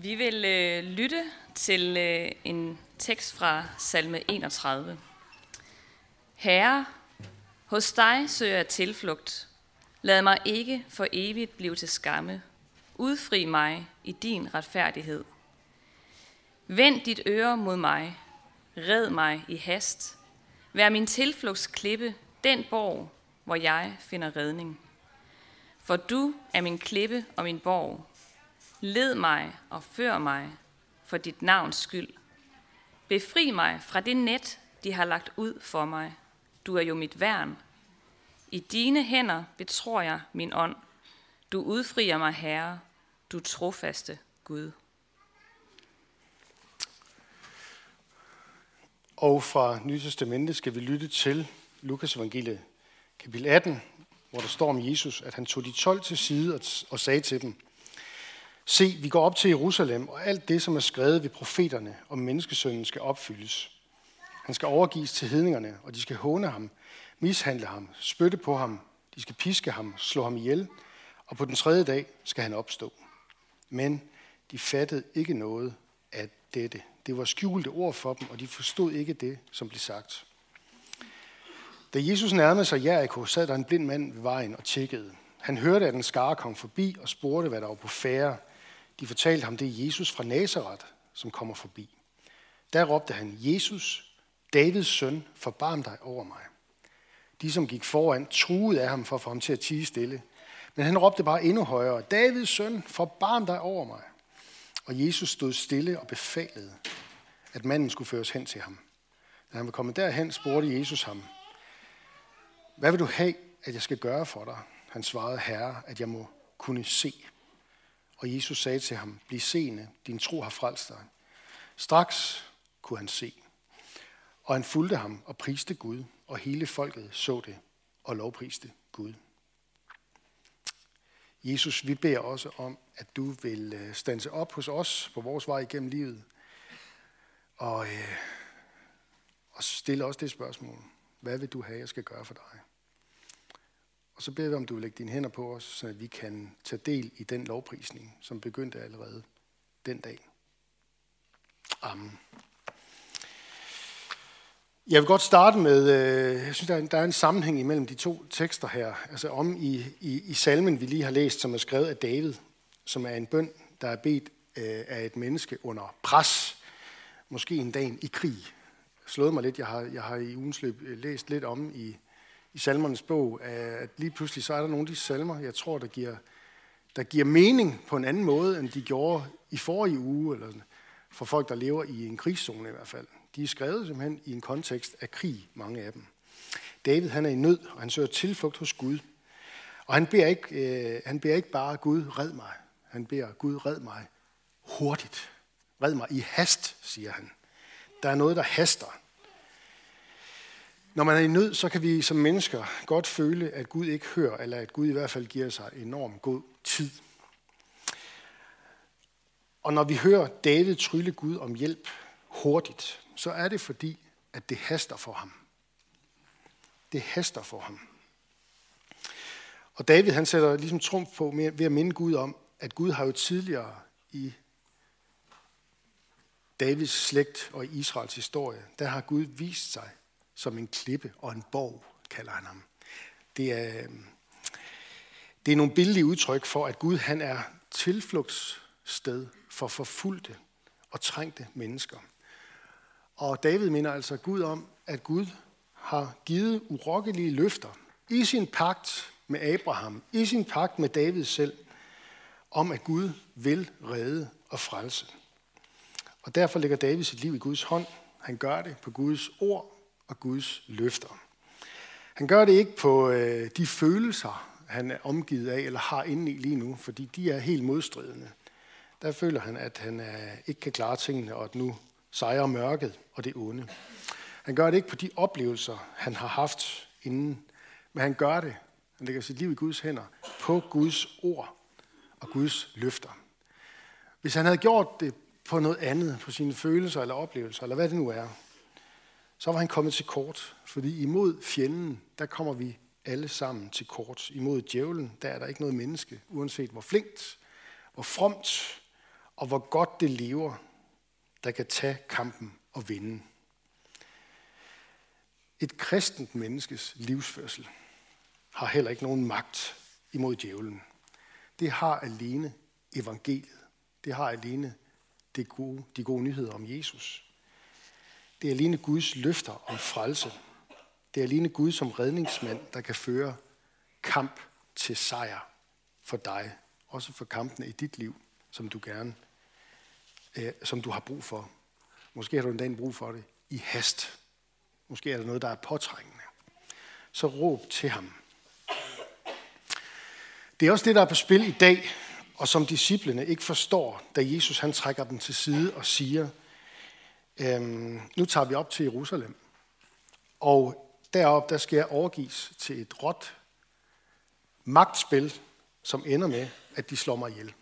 Vi vil øh, lytte til øh, en tekst fra salme 31. Herre, hos dig søger jeg tilflugt. Lad mig ikke for evigt blive til skamme. Udfri mig i din retfærdighed. Vend dit øre mod mig. Red mig i hast. Vær min tilflugtsklippe, den borg, hvor jeg finder redning. For du er min klippe og min borg. Led mig og før mig for dit navns skyld. Befri mig fra det net, de har lagt ud for mig. Du er jo mit værn. I dine hænder betror jeg min ånd. Du udfrier mig, Herre, du trofaste Gud. Og fra Nytestamentet skal vi lytte til Lukas evangeliet, kapitel 18, hvor der står om Jesus, at han tog de 12 til side og sagde til dem, Se, vi går op til Jerusalem, og alt det, som er skrevet ved profeterne om menneskesønnen, skal opfyldes. Han skal overgives til hedningerne, og de skal håne ham, mishandle ham, spytte på ham, de skal piske ham, slå ham ihjel, og på den tredje dag skal han opstå. Men de fattede ikke noget af dette. Det var skjulte ord for dem, og de forstod ikke det, som blev sagt. Da Jesus nærmede sig Jericho, sad der en blind mand ved vejen og tjekkede. Han hørte, at en skare kom forbi og spurgte, hvad der var på færre. De fortalte ham, det er Jesus fra Nazareth, som kommer forbi. Der råbte han, Jesus, Davids søn, forbarm dig over mig. De, som gik foran, truede af ham for at få ham til at tige stille. Men han råbte bare endnu højere, Davids søn, forbarm dig over mig. Og Jesus stod stille og befalede, at manden skulle føres hen til ham. Da han var kommet derhen, spurgte Jesus ham, hvad vil du have, at jeg skal gøre for dig? Han svarede, Herre, at jeg må kunne se. Og Jesus sagde til ham, bliv seende, din tro har frelst dig. Straks kunne han se. Og han fulgte ham og priste Gud, og hele folket så det og lovpriste Gud. Jesus, vi beder også om, at du vil øh, stanse op hos os på vores vej igennem livet, og, øh, og stille os det spørgsmål. Hvad vil du have, jeg skal gøre for dig? Og så beder vi om, du vil lægge dine hænder på os, så vi kan tage del i den lovprisning, som begyndte allerede den dag. Amen. Jeg vil godt starte med, øh, jeg synes, der er, der er en sammenhæng imellem de to tekster her. Altså om i, i, i salmen, vi lige har læst, som er skrevet af David, som er en bøn, der er bedt øh, af et menneske under pres, måske en dag i krig. Slået mig lidt, jeg har, jeg har i ugens løb øh, læst lidt om i, i salmernes bog, at lige pludselig så er der nogle af de salmer, jeg tror, der giver, der giver mening på en anden måde, end de gjorde i forrige uge, eller for folk, der lever i en krigszone i hvert fald. De er skrevet simpelthen i en kontekst af krig, mange af dem. David han er i nød, og han søger tilflugt hos Gud. Og han beder ikke, øh, han beder ikke bare Gud, red mig. Han beder Gud, red mig hurtigt. Red mig i hast, siger han. Der er noget, der haster. Når man er i nød, så kan vi som mennesker godt føle, at Gud ikke hører, eller at Gud i hvert fald giver sig enorm god tid. Og når vi hører David trylle Gud om hjælp hurtigt, så er det fordi, at det haster for ham. Det haster for ham. Og David han sætter ligesom trumf på ved at minde Gud om, at Gud har jo tidligere i Davids slægt og i Israels historie, der har Gud vist sig som en klippe og en borg, kalder han ham. Det er, øhm, det er nogle billige udtryk for, at Gud han er tilflugtssted for forfulgte og trængte mennesker. Og David minder altså Gud om, at Gud har givet urokkelige løfter i sin pagt med Abraham, i sin pagt med David selv, om at Gud vil redde og frelse. Og derfor lægger David sit liv i Guds hånd. Han gør det på Guds ord og Guds løfter. Han gør det ikke på øh, de følelser, han er omgivet af eller har inde i lige nu, fordi de er helt modstridende. Der føler han, at han øh, ikke kan klare tingene, og at nu sejrer mørket og det onde. Han gør det ikke på de oplevelser, han har haft inden, men han gør det, han lægger sit liv i Guds hænder, på Guds ord og Guds løfter. Hvis han havde gjort det på noget andet, på sine følelser eller oplevelser, eller hvad det nu er, så var han kommet til kort. Fordi imod fjenden, der kommer vi alle sammen til kort. Imod djævlen, der er der ikke noget menneske, uanset hvor flinkt, hvor fromt og hvor godt det lever, der kan tage kampen og vinde. Et kristent menneskes livsførsel har heller ikke nogen magt imod djævlen. Det har alene evangeliet. Det har alene det gode, de gode nyheder om Jesus. Det er alene Guds løfter om frelse. Det er alene Gud som redningsmand, der kan føre kamp til sejr for dig. Også for kampene i dit liv, som du gerne, øh, som du har brug for. Måske har du en dag brug for det i hast. Måske er der noget, der er påtrængende. Så råb til ham. Det er også det, der er på spil i dag, og som disciplene ikke forstår, da Jesus han trækker dem til side og siger, øhm, nu tager vi op til Jerusalem, og derop der skal jeg overgives til et råt magtspil, som ender med, at de slår mig ihjel.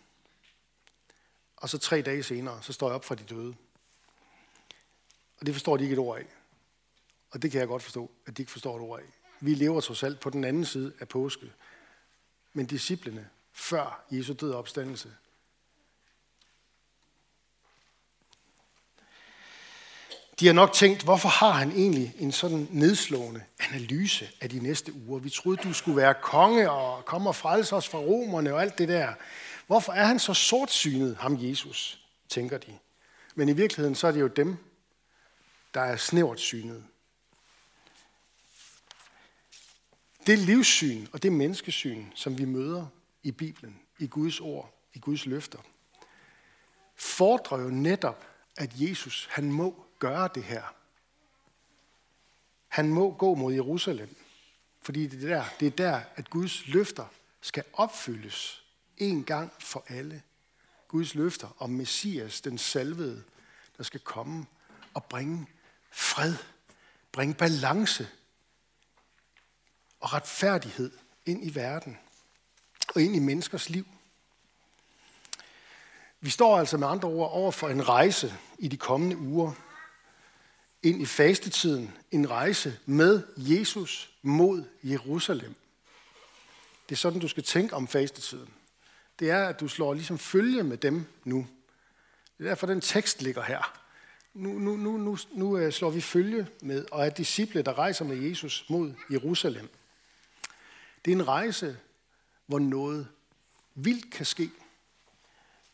Og så tre dage senere, så står jeg op fra de døde. Og det forstår de ikke et ord af. Og det kan jeg godt forstå, at de ikke forstår et ord af. Vi lever trods alt på den anden side af påske. Men disciplene, før Jesu død og opstandelse, De har nok tænkt, hvorfor har han egentlig en sådan nedslående analyse af de næste uger? Vi troede, du skulle være konge og komme og frelse os fra romerne og alt det der. Hvorfor er han så sortsynet, ham Jesus, tænker de. Men i virkeligheden så er det jo dem, der er snævert synet. Det livssyn og det menneskesyn, som vi møder i Bibelen, i Guds ord, i Guds løfter, fordrer jo netop, at Jesus, han må gøre det her. Han må gå mod Jerusalem, fordi det er der, det er der at Guds løfter skal opfyldes en gang for alle. Guds løfter om Messias, den salvede, der skal komme og bringe fred, bringe balance og retfærdighed ind i verden og ind i menneskers liv. Vi står altså med andre ord over for en rejse i de kommende uger ind i fastetiden, en rejse med Jesus mod Jerusalem. Det er sådan, du skal tænke om fastetiden. Det er, at du slår ligesom følge med dem nu. Det er derfor, den tekst ligger her. Nu, nu, nu, nu, nu øh, slår vi følge med, og er disciple, der rejser med Jesus mod Jerusalem. Det er en rejse, hvor noget vildt kan ske.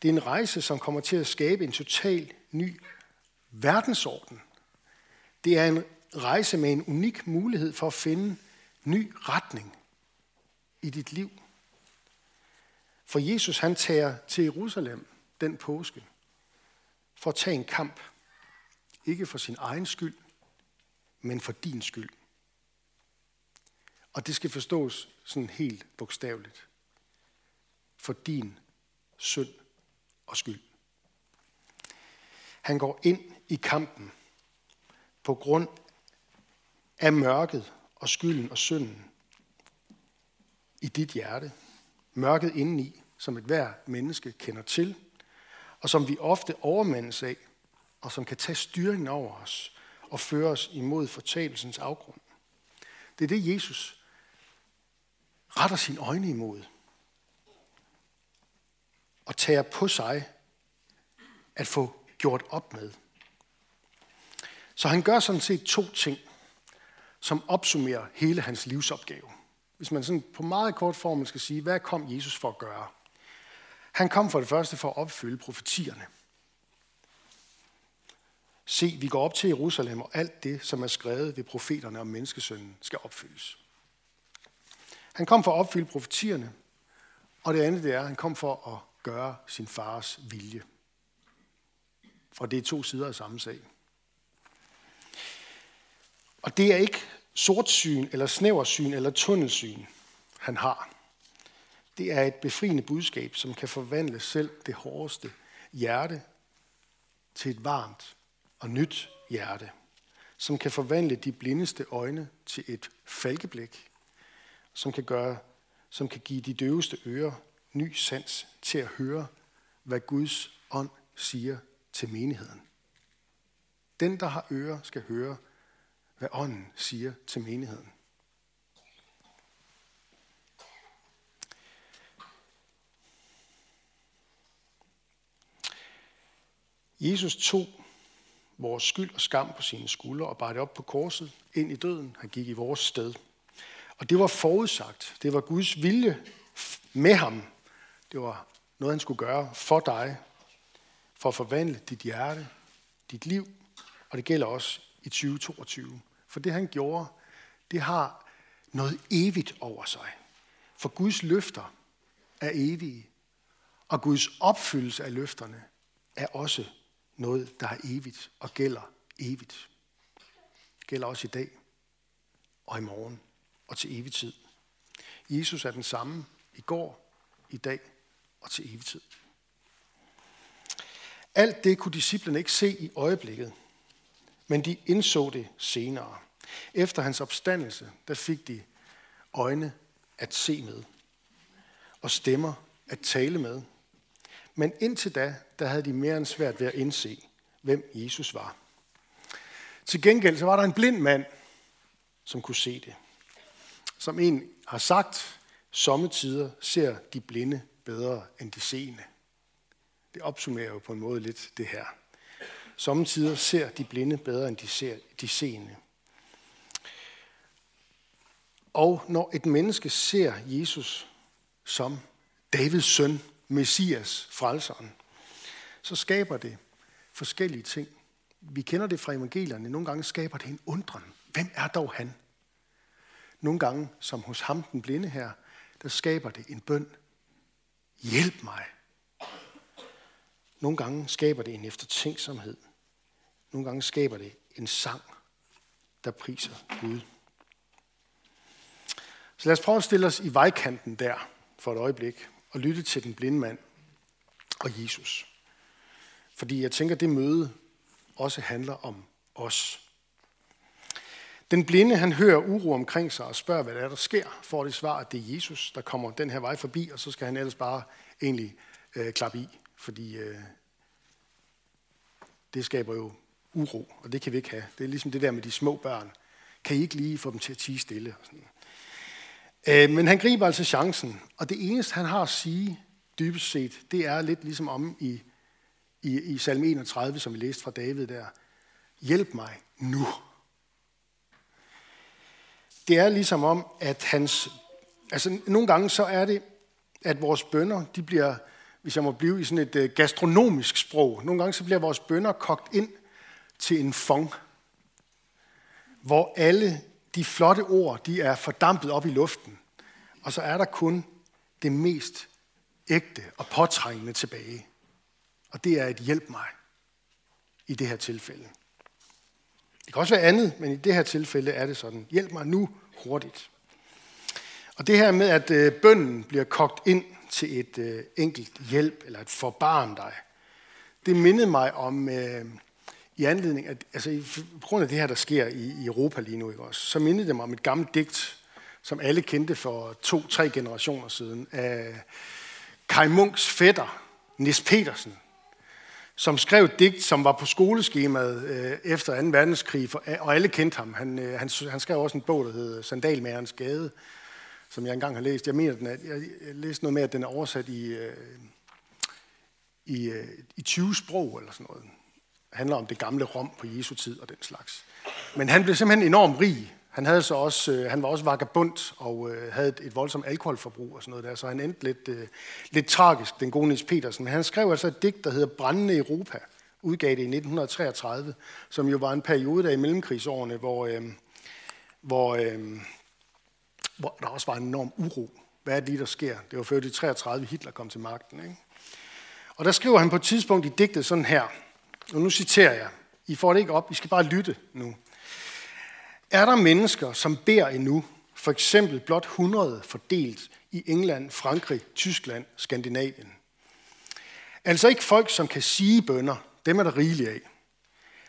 Det er en rejse, som kommer til at skabe en total ny verdensorden. Det er en rejse med en unik mulighed for at finde ny retning i dit liv. For Jesus han tager til Jerusalem den påske for at tage en kamp. Ikke for sin egen skyld, men for din skyld. Og det skal forstås sådan helt bogstaveligt. For din synd og skyld. Han går ind i kampen på grund af mørket og skylden og synden i dit hjerte. Mørket indeni, som et hver menneske kender til, og som vi ofte overmandes af, og som kan tage styringen over os og føre os imod fortabelsens afgrund. Det er det, Jesus retter sine øjne imod og tager på sig at få gjort op med. Så han gør sådan set to ting, som opsummerer hele hans livsopgave. Hvis man sådan på meget kort form skal sige, hvad kom Jesus for at gøre? Han kom for det første for at opfylde profetierne. Se, vi går op til Jerusalem, og alt det, som er skrevet ved profeterne om menneskesønnen, skal opfyldes. Han kom for at opfylde profetierne, og det andet det er, at han kom for at gøre sin fars vilje. For det er to sider af samme sag. Og det er ikke sortsyn, eller snæversyn, eller tunnelsyn, han har. Det er et befriende budskab, som kan forvandle selv det hårdeste hjerte til et varmt og nyt hjerte, som kan forvandle de blindeste øjne til et falkeblik, som kan, gøre, som kan give de døveste ører ny sans til at høre, hvad Guds ånd siger til menigheden. Den, der har ører, skal høre, hvad ånden siger til menigheden. Jesus tog vores skyld og skam på sine skuldre og bar det op på korset ind i døden. Han gik i vores sted. Og det var forudsagt. Det var Guds vilje med ham. Det var noget, han skulle gøre for dig, for at forvandle dit hjerte, dit liv, og det gælder også i 2022. For det, han gjorde, det har noget evigt over sig. For Guds løfter er evige, og Guds opfyldelse af løfterne er også noget, der er evigt og gælder evigt. Det gælder også i dag og i morgen og til evig tid. Jesus er den samme i går, i dag og til evig tid. Alt det kunne disciplene ikke se i øjeblikket, men de indså det senere. Efter hans opstandelse, der fik de øjne at se med, og stemmer at tale med. Men indtil da, der havde de mere end svært ved at indse, hvem Jesus var. Til gengæld så var der en blind mand, som kunne se det. Som en har sagt, sommetider ser de blinde bedre end de seende. Det opsummerer jo på en måde lidt det her. Sommetider ser de blinde bedre end de ser de seende. Og når et menneske ser Jesus som Davids søn, Messias, frelseren, så skaber det forskellige ting. Vi kender det fra evangelierne. Nogle gange skaber det en undren. Hvem er dog han? Nogle gange, som hos ham den blinde her, der skaber det en bøn. Hjælp mig. Nogle gange skaber det en eftertænksomhed. Nogle gange skaber det en sang, der priser Gud. Så lad os prøve at stille os i vejkanten der for et øjeblik og lytte til den blinde mand og Jesus. Fordi jeg tænker, at det møde også handler om os. Den blinde, han hører uro omkring sig og spørger, hvad der er, der sker, får det svar, at det er Jesus, der kommer den her vej forbi, og så skal han ellers bare egentlig øh, klappe i, fordi øh, det skaber jo uro, og det kan vi ikke have. Det er ligesom det der med de små børn. Kan I ikke lige få dem til at tige stille? Og sådan. Øh, men han griber altså chancen, og det eneste, han har at sige, dybest set, det er lidt ligesom om i, i, i salme 31, som vi læste fra David der. Hjælp mig nu. Det er ligesom om, at hans... Altså, nogle gange så er det, at vores bønder, de bliver, hvis jeg må blive i sådan et øh, gastronomisk sprog, nogle gange så bliver vores bønder kogt ind til en fong, hvor alle de flotte ord, de er fordampet op i luften, og så er der kun det mest ægte og påtrængende tilbage. Og det er et hjælp mig i det her tilfælde. Det kan også være andet, men i det her tilfælde er det sådan. Hjælp mig nu hurtigt. Og det her med, at øh, bønden bliver kogt ind til et øh, enkelt hjælp, eller et forbarm dig, det mindede mig om, øh, i anledning af, altså på grund af det her, der sker i, i Europa lige nu, ikke også, så mindede det mig om et gammelt digt, som alle kendte for to-tre generationer siden, af Kai Munks fætter, Nis Petersen, som skrev et digt, som var på skoleskemaet øh, efter 2. verdenskrig, for, og alle kendte ham. Han, øh, han, han skrev også en bog, der hedder Sandalmærens Gade, som jeg engang har læst. Jeg mener, den er, jeg, læste noget med, at den er oversat i, øh, i, øh, i 20 sprog eller sådan noget. Det handler om det gamle Rom på Jesu tid og den slags. Men han blev simpelthen enormt rig. Han, havde så også, øh, han var også vagabund og øh, havde et, et voldsomt alkoholforbrug og sådan noget der, så han endte lidt, øh, lidt tragisk, den gode Niels Petersen. Men han skrev altså et digt, der hedder Brændende Europa, udgav det i 1933, som jo var en periode der i mellemkrigsårene, hvor, øh, hvor, øh, hvor der også var en enorm uro. Hvad er det lige, der sker? Det var før de 33, Hitler kom til magten. Ikke? Og der skriver han på et tidspunkt i digtet sådan her, og nu citerer jeg, I får det ikke op, I skal bare lytte nu. Er der mennesker, som beder endnu, for eksempel blot 100 fordelt i England, Frankrig, Tyskland, Skandinavien? Altså ikke folk, som kan sige bønder, dem er der rigeligt af,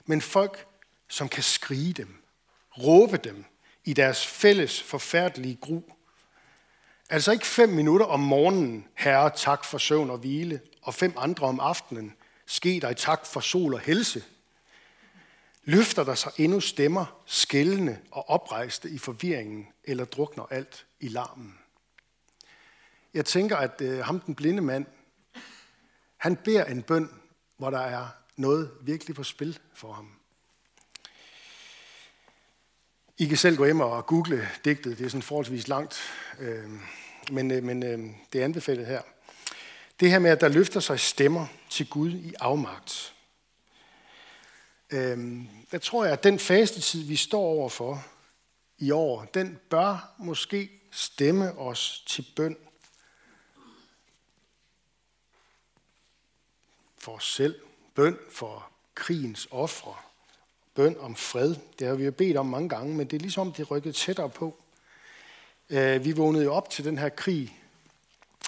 men folk, som kan skrige dem, råbe dem i deres fælles forfærdelige gru. Altså ikke fem minutter om morgenen, herre, tak for søvn og hvile, og fem andre om aftenen, ske dig tak for sol og helse – Løfter der sig endnu stemmer, skældende og oprejste i forvirringen, eller drukner alt i larmen? Jeg tænker, at øh, ham den blinde mand, han beder en bøn, hvor der er noget virkelig på spil for ham. I kan selv gå hjem og google digtet. Det er sådan forholdsvis langt, øh, men, øh, men øh, det er anbefalet her. Det her med, at der løfter sig stemmer til Gud i afmagt. Øh, der tror jeg, at den fastetid, vi står overfor i år, den bør måske stemme os til bøn for os selv, bøn for krigens ofre, bøn om fred. Det har vi jo bedt om mange gange, men det er ligesom, det rykket tættere på. Øh, vi vågnede jo op til den her krig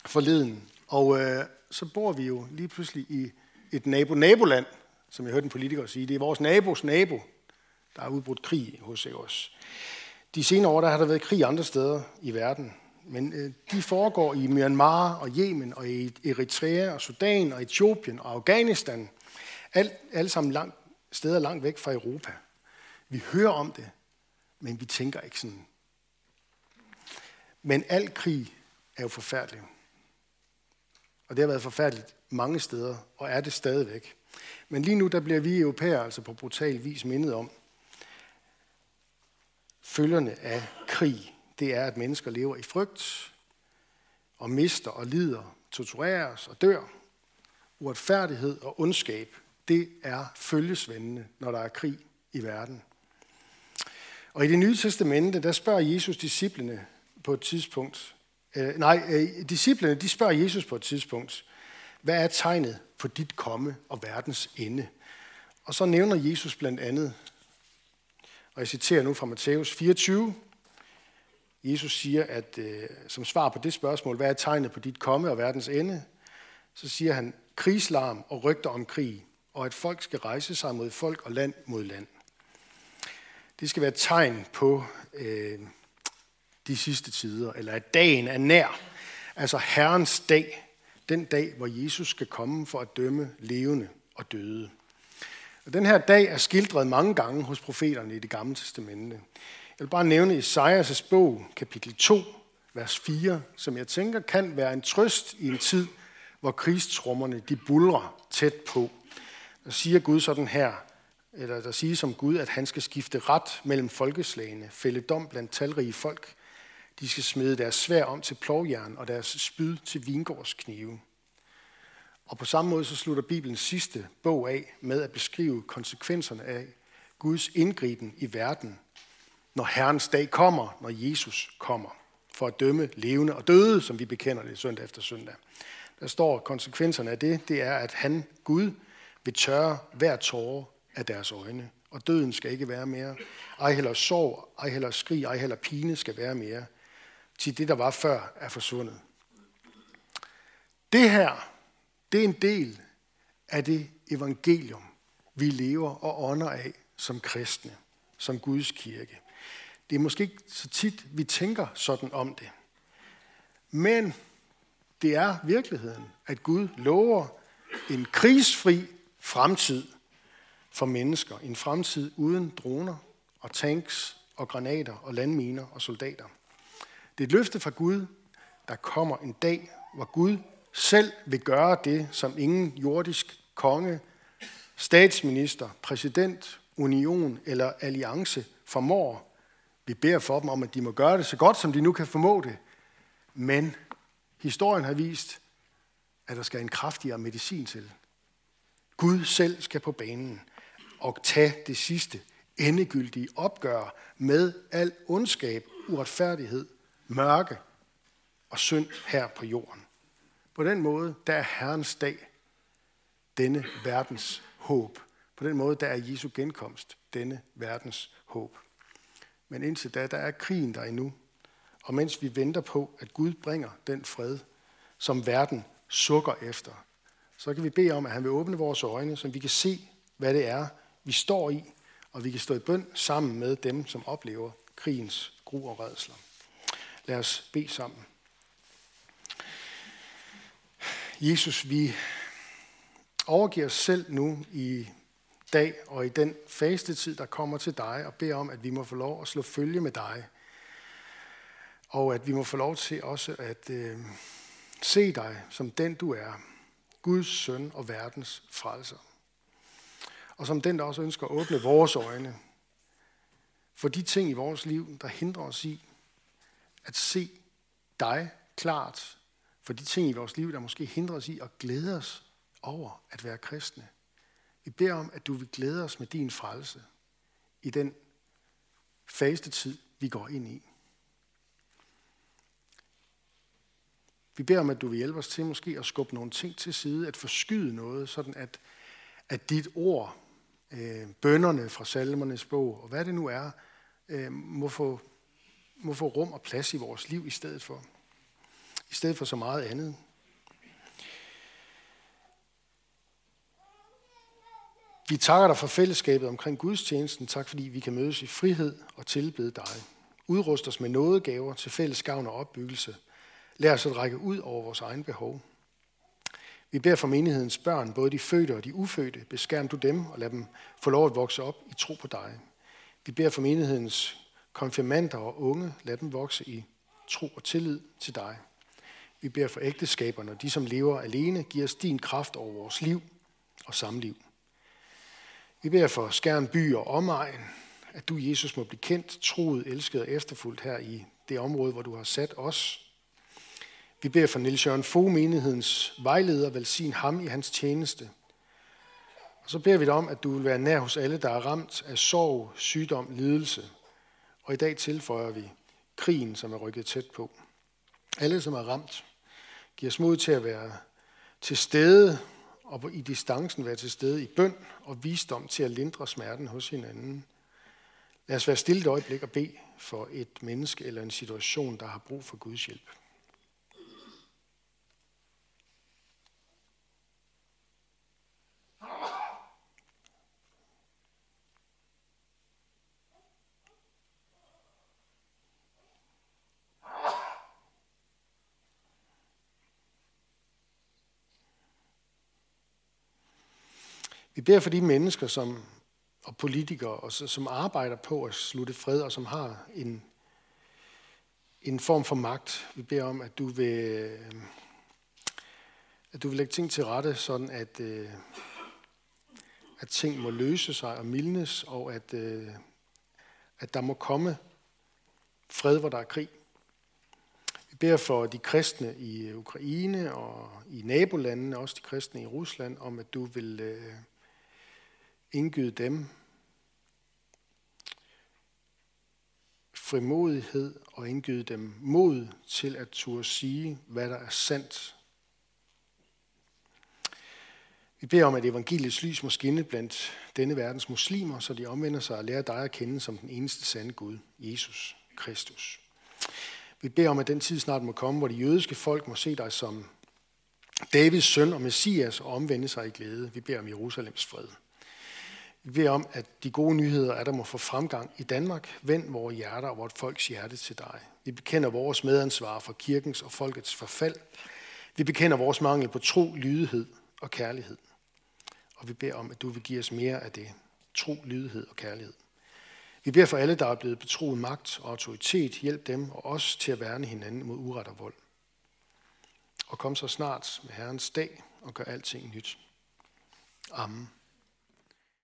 forleden, og øh, så bor vi jo lige pludselig i et nabo-naboland, som jeg hørte en politiker sige. Det er vores nabos nabo, der er udbrudt krig hos os. De senere år der har der været krig andre steder i verden, men øh, de foregår i Myanmar og Yemen og i Eritrea og Sudan og Etiopien og Afghanistan. Alt, alle sammen langt, steder langt væk fra Europa. Vi hører om det, men vi tænker ikke sådan. Men al krig er jo forfærdelig. Og det har været forfærdeligt mange steder, og er det stadigvæk. Men lige nu der bliver vi europæere altså på brutal vis mindet om, følgerne af krig, det er, at mennesker lever i frygt, og mister og lider, tortureres og dør. Uretfærdighed og ondskab, det er følgesvendende, når der er krig i verden. Og i det nye testamente, der spørger Jesus disciplene på et tidspunkt, øh, nej, øh, disciplene, de spørger Jesus på et tidspunkt, hvad er tegnet på dit komme og verdens ende? Og så nævner Jesus blandt andet, og jeg citerer nu fra Matthæus 24, Jesus siger, at øh, som svar på det spørgsmål, hvad er tegnet på dit komme og verdens ende? Så siger han, krigslarm og rygter om krig, og at folk skal rejse sig mod folk og land mod land. Det skal være et tegn på øh, de sidste tider, eller at dagen er nær. Altså Herrens dag, den dag, hvor Jesus skal komme for at dømme levende og døde. Og den her dag er skildret mange gange hos profeterne i det gamle testamente. Jeg vil bare nævne Esajas bog, kapitel 2, vers 4, som jeg tænker kan være en trøst i en tid, hvor krigstrummerne de bulrer tæt på. Der siger Gud sådan her, eller der siger som Gud, at han skal skifte ret mellem folkeslagene, fælde dom blandt talrige folk. De skal smide deres svær om til plovjern og deres spyd til vingårdsknive. Og på samme måde så slutter Bibelens sidste bog af med at beskrive konsekvenserne af Guds indgriben i verden, når Herrens dag kommer, når Jesus kommer, for at dømme levende og døde, som vi bekender det søndag efter søndag. Der står konsekvenserne af det, det er, at han, Gud, vil tørre hver tårer af deres øjne, og døden skal ikke være mere. Ej heller sorg, ej heller skrig, ej heller pine skal være mere. Til det, der var før, er forsvundet. Det her, det er en del af det evangelium, vi lever og ånder af som kristne, som Guds kirke. Det er måske ikke så tit, vi tænker sådan om det. Men det er virkeligheden, at Gud lover en krigsfri fremtid for mennesker. En fremtid uden droner og tanks og granater og landminer og soldater. Det er et løfte fra Gud, der kommer en dag, hvor Gud selv vil gøre det, som ingen jordisk konge, statsminister, præsident, union eller alliance formår. Vi beder for dem om, at de må gøre det så godt, som de nu kan formå det. Men historien har vist, at der skal en kraftigere medicin til. Gud selv skal på banen og tage det sidste endegyldige opgør med al ondskab, uretfærdighed, mørke og synd her på jorden. På den måde, der er Herrens dag denne verdens håb. På den måde, der er Jesu genkomst denne verdens håb. Men indtil da, der er krigen der endnu. Og mens vi venter på, at Gud bringer den fred, som verden sukker efter, så kan vi bede om, at han vil åbne vores øjne, så vi kan se, hvad det er, vi står i, og vi kan stå i bøn sammen med dem, som oplever krigens gru og redsler. Lad os bede sammen. Jesus, vi overgiver os selv nu i dag og i den faste tid, der kommer til dig, og beder om, at vi må få lov at slå følge med dig. Og at vi må få lov til også at øh, se dig som den du er, Guds søn og verdens frelser. og som den, der også ønsker at åbne vores øjne for de ting i vores liv, der hindrer os i at se dig klart, for de ting i vores liv, der måske hindrer os i at glæde os over at være kristne. Vi beder om, at du vil glæde os med din frelse i den faste tid, vi går ind i. Vi beder om, at du vil hjælpe os til måske at skubbe nogle ting til side, at forskyde noget, sådan at, at dit ord, øh, bønderne fra salmernes bog, og hvad det nu er, øh, må, få, må få rum og plads i vores liv i stedet for. I stedet for så meget andet. Vi takker dig for fællesskabet omkring gudstjenesten. Tak fordi vi kan mødes i frihed og tilbede dig. Udrust os med nådegaver til fælles gavn og opbyggelse. Lad os at række ud over vores egen behov. Vi beder for menighedens børn, både de fødte og de ufødte. Beskærm du dem og lad dem få lov at vokse op i tro på dig. Vi beder for menighedens konfirmander og unge. Lad dem vokse i tro og tillid til dig. Vi beder for ægteskaberne og de, som lever alene. Giv os din kraft over vores liv og samliv. Vi beder for Skærn by og omegn, at du, Jesus, må blive kendt, troet, elsket og efterfuldt her i det område, hvor du har sat os. Vi beder for Niels Jørgen Fogh, menighedens vejleder, velsign ham i hans tjeneste. Og så beder vi dig om, at du vil være nær hos alle, der er ramt af sorg, sygdom, lidelse. Og i dag tilføjer vi krigen, som er rykket tæt på. Alle, som er ramt, giver os mod til at være til stede og i distancen være til stede i bøn og visdom til at lindre smerten hos hinanden. Lad os være stille et øjeblik og bede for et menneske eller en situation, der har brug for Guds hjælp. Vi beder for de mennesker som, og politikere, og, som arbejder på at slutte fred, og som har en, en form for magt. Vi beder om, at du vil, øh, at du vil lægge ting til rette, sådan at, øh, at ting må løse sig og mildnes, og at, øh, at der må komme fred, hvor der er krig. Vi beder for de kristne i Ukraine og i nabolandene, også de kristne i Rusland, om at du vil øh, indgyde dem frimodighed og indgyde dem mod til at turde sige, hvad der er sandt. Vi beder om, at evangeliets lys må skinne blandt denne verdens muslimer, så de omvender sig og lærer dig at kende som den eneste sande Gud, Jesus Kristus. Vi beder om, at den tid snart må komme, hvor de jødiske folk må se dig som Davids søn og Messias og omvende sig i glæde. Vi beder om Jerusalems fred. Vi beder om, at de gode nyheder er, der må få fremgang i Danmark. Vend vores hjerter og vores folks hjerte til dig. Vi bekender vores medansvar for kirkens og folkets forfald. Vi bekender vores mangel på tro, lydighed og kærlighed. Og vi beder om, at du vil give os mere af det. Tro, lydighed og kærlighed. Vi beder for alle, der er blevet betroet magt og autoritet. Hjælp dem og os til at værne hinanden mod uret og vold. Og kom så snart med Herrens dag og gør alting nyt. Amen.